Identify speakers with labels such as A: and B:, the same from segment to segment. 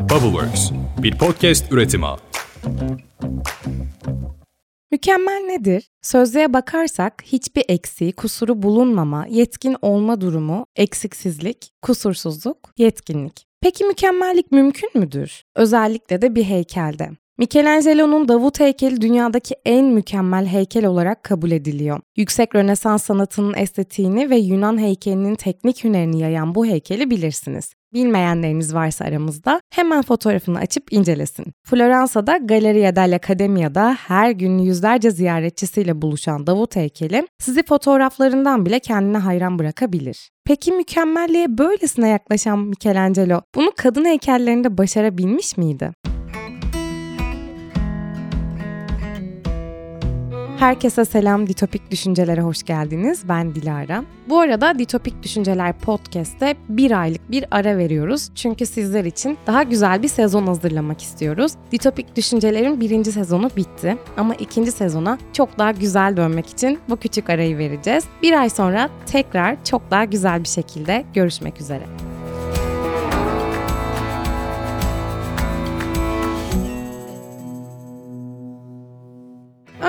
A: Bubbleworks, bir podcast üretimi.
B: Mükemmel nedir? Sözlüğe bakarsak hiçbir eksiği, kusuru bulunmama, yetkin olma durumu, eksiksizlik, kusursuzluk, yetkinlik. Peki mükemmellik mümkün müdür? Özellikle de bir heykelde. Michelangelo'nun Davut heykeli dünyadaki en mükemmel heykel olarak kabul ediliyor. Yüksek Rönesans sanatının estetiğini ve Yunan heykelinin teknik hünerini yayan bu heykeli bilirsiniz. Bilmeyenleriniz varsa aramızda hemen fotoğrafını açıp incelesin. Floransa'da Galleria dell'Accademia'da her gün yüzlerce ziyaretçisiyle buluşan Davut heykeli sizi fotoğraflarından bile kendine hayran bırakabilir. Peki mükemmelliğe böylesine yaklaşan Michelangelo bunu kadın heykellerinde başarabilmiş miydi? Herkese selam, Ditopik Düşüncelere hoş geldiniz. Ben Dilara. Bu arada Ditopik Düşünceler Podcast'te bir aylık bir ara veriyoruz. Çünkü sizler için daha güzel bir sezon hazırlamak istiyoruz. Ditopik Düşünceler'in birinci sezonu bitti. Ama ikinci sezona çok daha güzel dönmek için bu küçük arayı vereceğiz. Bir ay sonra tekrar çok daha güzel bir şekilde görüşmek üzere.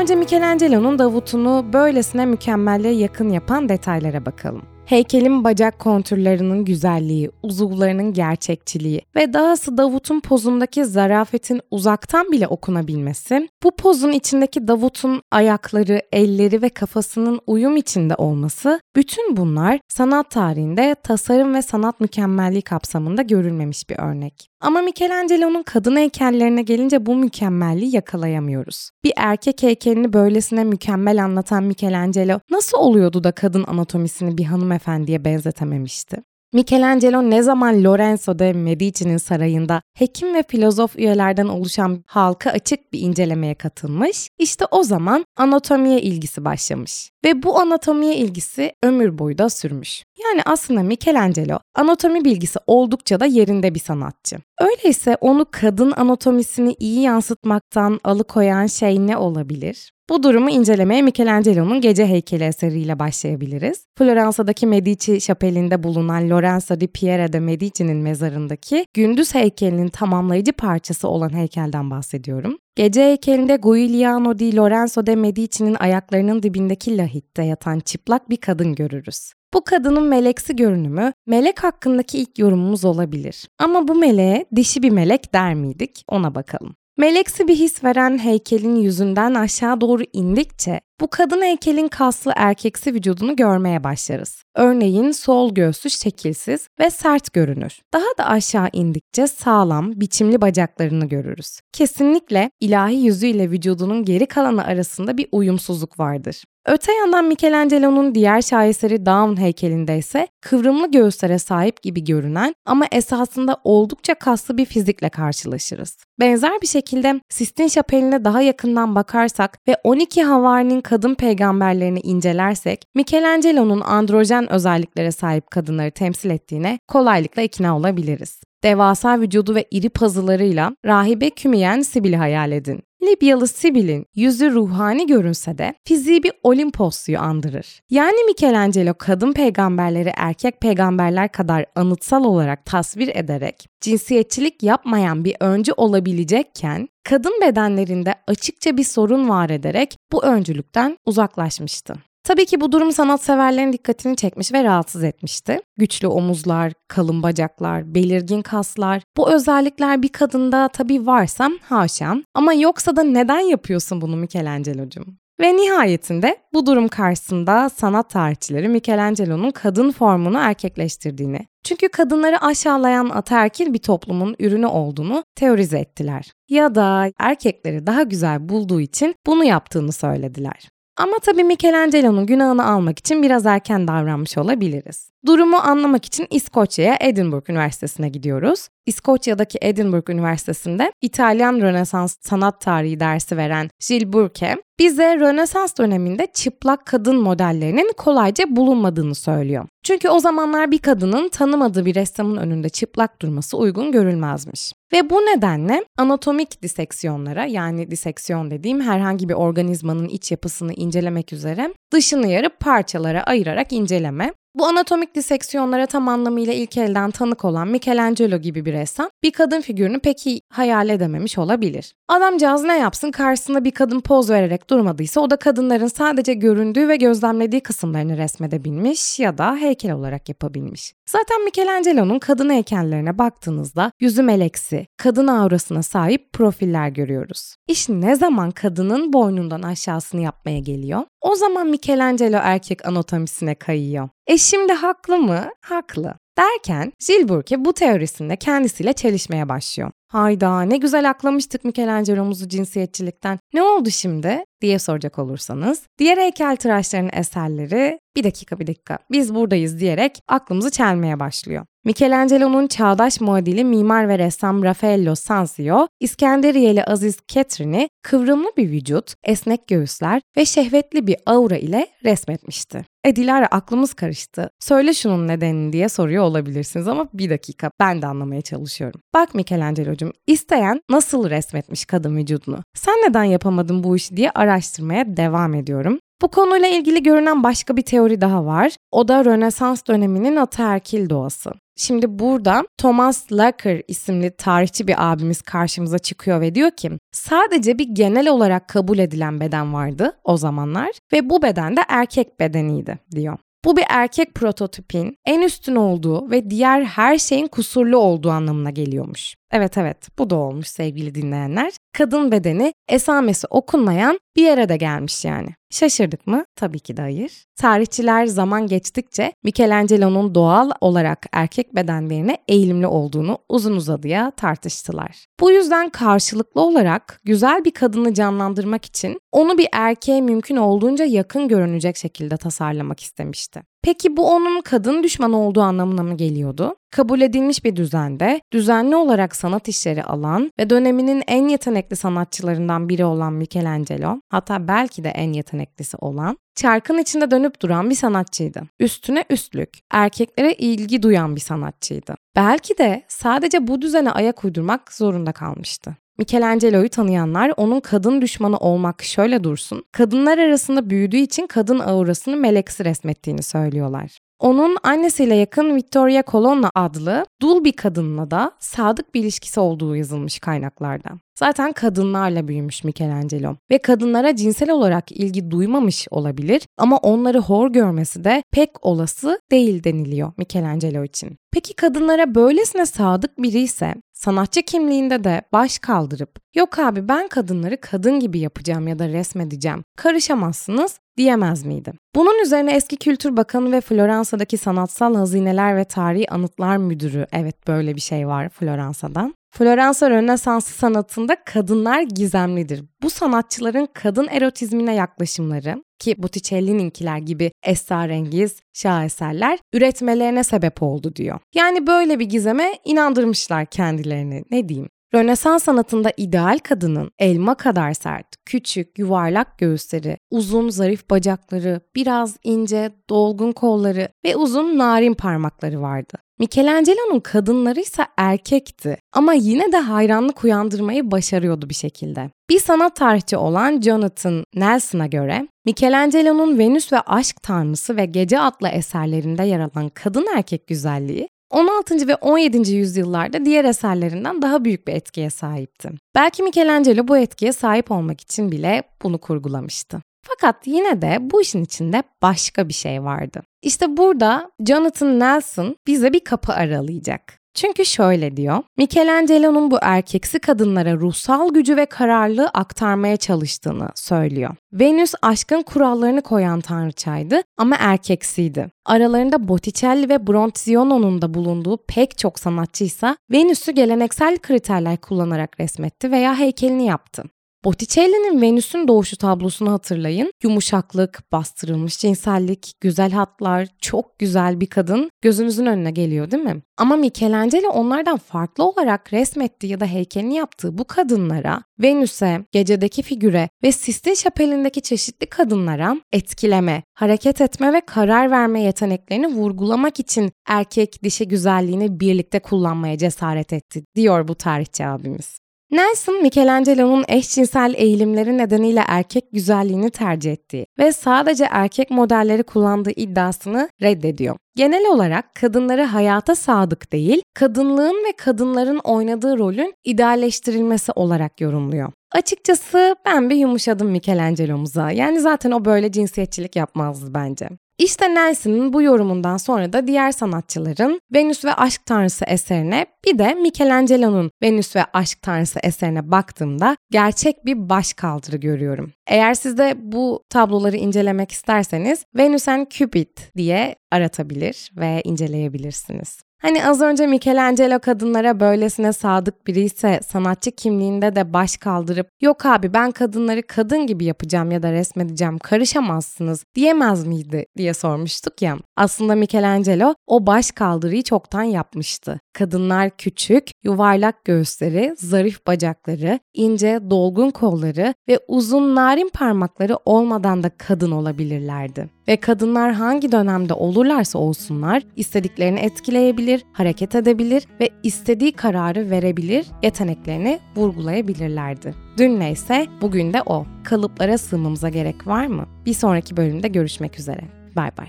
B: Önce Michelangelo'nun Davut'unu böylesine mükemmelliğe yakın yapan detaylara bakalım. Heykelin bacak kontürlerinin güzelliği, uzuvlarının gerçekçiliği ve dahası Davut'un pozundaki zarafetin uzaktan bile okunabilmesi, bu pozun içindeki Davut'un ayakları, elleri ve kafasının uyum içinde olması, bütün bunlar sanat tarihinde tasarım ve sanat mükemmelliği kapsamında görülmemiş bir örnek. Ama Michelangelo'nun kadın heykellerine gelince bu mükemmelliği yakalayamıyoruz. Bir erkek heykelini böylesine mükemmel anlatan Michelangelo nasıl oluyordu da kadın anatomisini bir hanımefendiye benzetememişti? Michelangelo ne zaman Lorenzo de Medici'nin sarayında hekim ve filozof üyelerden oluşan halka açık bir incelemeye katılmış, işte o zaman anatomiye ilgisi başlamış. Ve bu anatomiye ilgisi ömür boyu da sürmüş. Yani aslında Michelangelo anatomi bilgisi oldukça da yerinde bir sanatçı. Öyleyse onu kadın anatomisini iyi yansıtmaktan alıkoyan şey ne olabilir? Bu durumu incelemeye Michelangelo'nun Gece Heykeli eseriyle başlayabiliriz. Floransa'daki Medici şapelinde bulunan Lorenzo di Piera de Medici'nin mezarındaki gündüz heykelinin tamamlayıcı parçası olan heykelden bahsediyorum. Gece heykelinde Giuliano di Lorenzo de Medici'nin ayaklarının dibindeki lahitte yatan çıplak bir kadın görürüz. Bu kadının meleksi görünümü melek hakkındaki ilk yorumumuz olabilir. Ama bu meleğe dişi bir melek der miydik? Ona bakalım. Meleksi bir his veren heykelin yüzünden aşağı doğru indikçe bu kadın heykelin kaslı erkeksi vücudunu görmeye başlarız. Örneğin sol göğsü şekilsiz ve sert görünür. Daha da aşağı indikçe sağlam, biçimli bacaklarını görürüz. Kesinlikle ilahi yüzüyle vücudunun geri kalanı arasında bir uyumsuzluk vardır. Öte yandan Michelangelo'nun diğer şaheseri Daun heykelinde ise kıvrımlı göğüslere sahip gibi görünen ama esasında oldukça kaslı bir fizikle karşılaşırız. Benzer bir şekilde Sistine Şapeli'ne daha yakından bakarsak ve 12 havarinin kadın peygamberlerini incelersek Michelangelo'nun androjen özelliklere sahip kadınları temsil ettiğine kolaylıkla ikna olabiliriz. Devasa vücudu ve iri pazılarıyla rahibe kümeyen Sibil'i hayal edin. Libyalı Sibil'in yüzü ruhani görünse de fiziği bir Olimposlu'yu andırır. Yani Michelangelo kadın peygamberleri erkek peygamberler kadar anıtsal olarak tasvir ederek cinsiyetçilik yapmayan bir öncü olabilecekken kadın bedenlerinde açıkça bir sorun var ederek bu öncülükten uzaklaşmıştı. Tabii ki bu durum sanatseverlerin dikkatini çekmiş ve rahatsız etmişti. Güçlü omuzlar, kalın bacaklar, belirgin kaslar. Bu özellikler bir kadında tabii varsa haşa. Ama yoksa da neden yapıyorsun bunu Michelangelo'cum? Ve nihayetinde bu durum karşısında sanat tarihçileri Michelangelo'nun kadın formunu erkekleştirdiğini, çünkü kadınları aşağılayan ataerkil bir toplumun ürünü olduğunu teorize ettiler. Ya da erkekleri daha güzel bulduğu için bunu yaptığını söylediler. Ama tabii Michelangelo'nun günahını almak için biraz erken davranmış olabiliriz. Durumu anlamak için İskoçya'ya Edinburgh Üniversitesi'ne gidiyoruz. İskoçya'daki Edinburgh Üniversitesi'nde İtalyan Rönesans sanat tarihi dersi veren Gilles Burke bize Rönesans döneminde çıplak kadın modellerinin kolayca bulunmadığını söylüyor. Çünkü o zamanlar bir kadının tanımadığı bir ressamın önünde çıplak durması uygun görülmezmiş. Ve bu nedenle anatomik diseksiyonlara yani diseksiyon dediğim herhangi bir organizmanın iç yapısını incelemek üzere dışını yarıp parçalara ayırarak inceleme Bu anatomik diseksiyonlara tam anlamıyla ilk elden tanık olan Michelangelo gibi bir ressam bir kadın figürünü pek iyi hayal edememiş olabilir. Adamcağız ne yapsın karşısında bir kadın poz vererek durmadıysa o da kadınların sadece göründüğü ve gözlemlediği kısımlarını resmedebilmiş ya da heykel olarak yapabilmiş. Zaten Michelangelo'nun kadın heykellerine baktığınızda yüzü meleksi, kadın aurasına sahip profiller görüyoruz. İş ne zaman kadının boynundan aşağısını yapmaya geliyor? O zaman Michelangelo erkek anatomisine kayıyor. E şimdi haklı mı? Haklı. Derken Gilburke bu teorisinde kendisiyle çelişmeye başlıyor. Hayda ne güzel aklamıştık Michelangelo'muzu cinsiyetçilikten. Ne oldu şimdi? diye soracak olursanız diğer heykeltıraşların eserleri bir dakika bir dakika biz buradayız diyerek aklımızı çelmeye başlıyor. Michelangelo'nun çağdaş muadili mimar ve ressam Raffaello Sanzio, İskenderiyeli Aziz Catherine'i kıvrımlı bir vücut, esnek göğüsler ve şehvetli bir aura ile resmetmişti. E Dilara aklımız karıştı. Söyle şunun nedenini diye soruyor olabilirsiniz ama bir dakika ben de anlamaya çalışıyorum. Bak Michelangelo'cum isteyen nasıl resmetmiş kadın vücudunu? Sen neden yapamadın bu işi diye araştırmaya devam ediyorum. Bu konuyla ilgili görünen başka bir teori daha var. O da Rönesans döneminin ataerkil doğası. Şimdi burada Thomas Lacker isimli tarihçi bir abimiz karşımıza çıkıyor ve diyor ki sadece bir genel olarak kabul edilen beden vardı o zamanlar ve bu beden de erkek bedeniydi diyor. Bu bir erkek prototipin en üstün olduğu ve diğer her şeyin kusurlu olduğu anlamına geliyormuş. Evet evet bu da olmuş sevgili dinleyenler. Kadın bedeni esamesi okunmayan bir yere de gelmiş yani. Şaşırdık mı? Tabii ki de hayır. Tarihçiler zaman geçtikçe Michelangelo'nun doğal olarak erkek bedenlerine eğilimli olduğunu uzun uzadıya tartıştılar. Bu yüzden karşılıklı olarak güzel bir kadını canlandırmak için onu bir erkeğe mümkün olduğunca yakın görünecek şekilde tasarlamak istemişti. Peki bu onun kadın düşmanı olduğu anlamına mı geliyordu? Kabul edilmiş bir düzende düzenli olarak sanat işleri alan ve döneminin en yetenekli sanatçılarından biri olan Michelangelo, hatta belki de en yeteneklisi olan, çarkın içinde dönüp duran bir sanatçıydı. Üstüne üstlük, erkeklere ilgi duyan bir sanatçıydı. Belki de sadece bu düzene ayak uydurmak zorunda kalmıştı. Michelangelo'yu tanıyanlar onun kadın düşmanı olmak şöyle dursun, kadınlar arasında büyüdüğü için kadın aurasını meleksi resmettiğini söylüyorlar. Onun annesiyle yakın Victoria Colonna adlı dul bir kadınla da sadık bir ilişkisi olduğu yazılmış kaynaklarda. Zaten kadınlarla büyümüş Michelangelo ve kadınlara cinsel olarak ilgi duymamış olabilir ama onları hor görmesi de pek olası değil deniliyor Michelangelo için. Peki kadınlara böylesine sadık biri ise sanatçı kimliğinde de baş kaldırıp yok abi ben kadınları kadın gibi yapacağım ya da resmedeceğim karışamazsınız diyemez miydi? Bunun üzerine eski Kültür Bakanı ve Floransa'daki Sanatsal Hazineler ve Tarihi Anıtlar Müdürü evet böyle bir şey var Floransa'dan. Floransa Rönesansı sanatında kadınlar gizemlidir. Bu sanatçıların kadın erotizmine yaklaşımları ki Botticelli'ninkiler gibi esrarengiz şaheserler üretmelerine sebep oldu diyor. Yani böyle bir gizeme inandırmışlar kendilerini ne diyeyim. Rönesans sanatında ideal kadının elma kadar sert, küçük, yuvarlak göğüsleri, uzun zarif bacakları, biraz ince, dolgun kolları ve uzun narin parmakları vardı. Michelangelo'nun kadınları ise erkekti ama yine de hayranlık uyandırmayı başarıyordu bir şekilde. Bir sanat tarihçi olan Jonathan Nelson'a göre Michelangelo'nun Venüs ve Aşk Tanrısı ve Gece adlı eserlerinde yer alan kadın erkek güzelliği 16. ve 17. yüzyıllarda diğer eserlerinden daha büyük bir etkiye sahipti. Belki Michelangelo bu etkiye sahip olmak için bile bunu kurgulamıştı. Fakat yine de bu işin içinde başka bir şey vardı. İşte burada Jonathan Nelson bize bir kapı aralayacak. Çünkü şöyle diyor. Michelangelo'nun bu erkeksi kadınlara ruhsal gücü ve kararlılığı aktarmaya çalıştığını söylüyor. Venüs aşkın kurallarını koyan tanrıçaydı ama erkeksiydi. Aralarında Botticelli ve Bronziono'nun da bulunduğu pek çok sanatçıysa Venüs'ü geleneksel kriterler kullanarak resmetti veya heykelini yaptı. Botticelli'nin Venüs'ün doğuşu tablosunu hatırlayın. Yumuşaklık, bastırılmış cinsellik, güzel hatlar, çok güzel bir kadın gözünüzün önüne geliyor değil mi? Ama Michelangelo onlardan farklı olarak resmettiği ya da heykelini yaptığı bu kadınlara, Venüs'e, gecedeki figüre ve Sistine Şapeli'ndeki çeşitli kadınlara etkileme, hareket etme ve karar verme yeteneklerini vurgulamak için erkek dişi güzelliğini birlikte kullanmaya cesaret etti diyor bu tarihçi abimiz. Nelson, Michelangelo'nun eşcinsel eğilimleri nedeniyle erkek güzelliğini tercih ettiği ve sadece erkek modelleri kullandığı iddiasını reddediyor. Genel olarak kadınları hayata sadık değil, kadınlığın ve kadınların oynadığı rolün idealleştirilmesi olarak yorumluyor. Açıkçası ben bir yumuşadım Michelangelo'muza. Yani zaten o böyle cinsiyetçilik yapmazdı bence. İşte Nelson'ın bu yorumundan sonra da diğer sanatçıların Venüs ve Aşk Tanrısı eserine bir de Michelangelo'nun Venüs ve Aşk Tanrısı eserine baktığımda gerçek bir baş kaldırı görüyorum. Eğer siz de bu tabloları incelemek isterseniz Venüs and Cupid diye aratabilir ve inceleyebilirsiniz. Hani az önce Michelangelo kadınlara böylesine sadık biri ise sanatçı kimliğinde de baş kaldırıp yok abi ben kadınları kadın gibi yapacağım ya da resmedeceğim karışamazsınız diyemez miydi diye sormuştuk ya. Aslında Michelangelo o baş kaldırıyı çoktan yapmıştı. Kadınlar küçük, yuvarlak göğüsleri, zarif bacakları, ince, dolgun kolları ve uzun narin parmakları olmadan da kadın olabilirlerdi. Ve kadınlar hangi dönemde olurlarsa olsunlar istediklerini etkileyebilir, hareket edebilir ve istediği kararı verebilir, yeteneklerini vurgulayabilirlerdi. Dün neyse bugün de o. Kalıplara sığmamıza gerek var mı? Bir sonraki bölümde görüşmek üzere. Bay bay.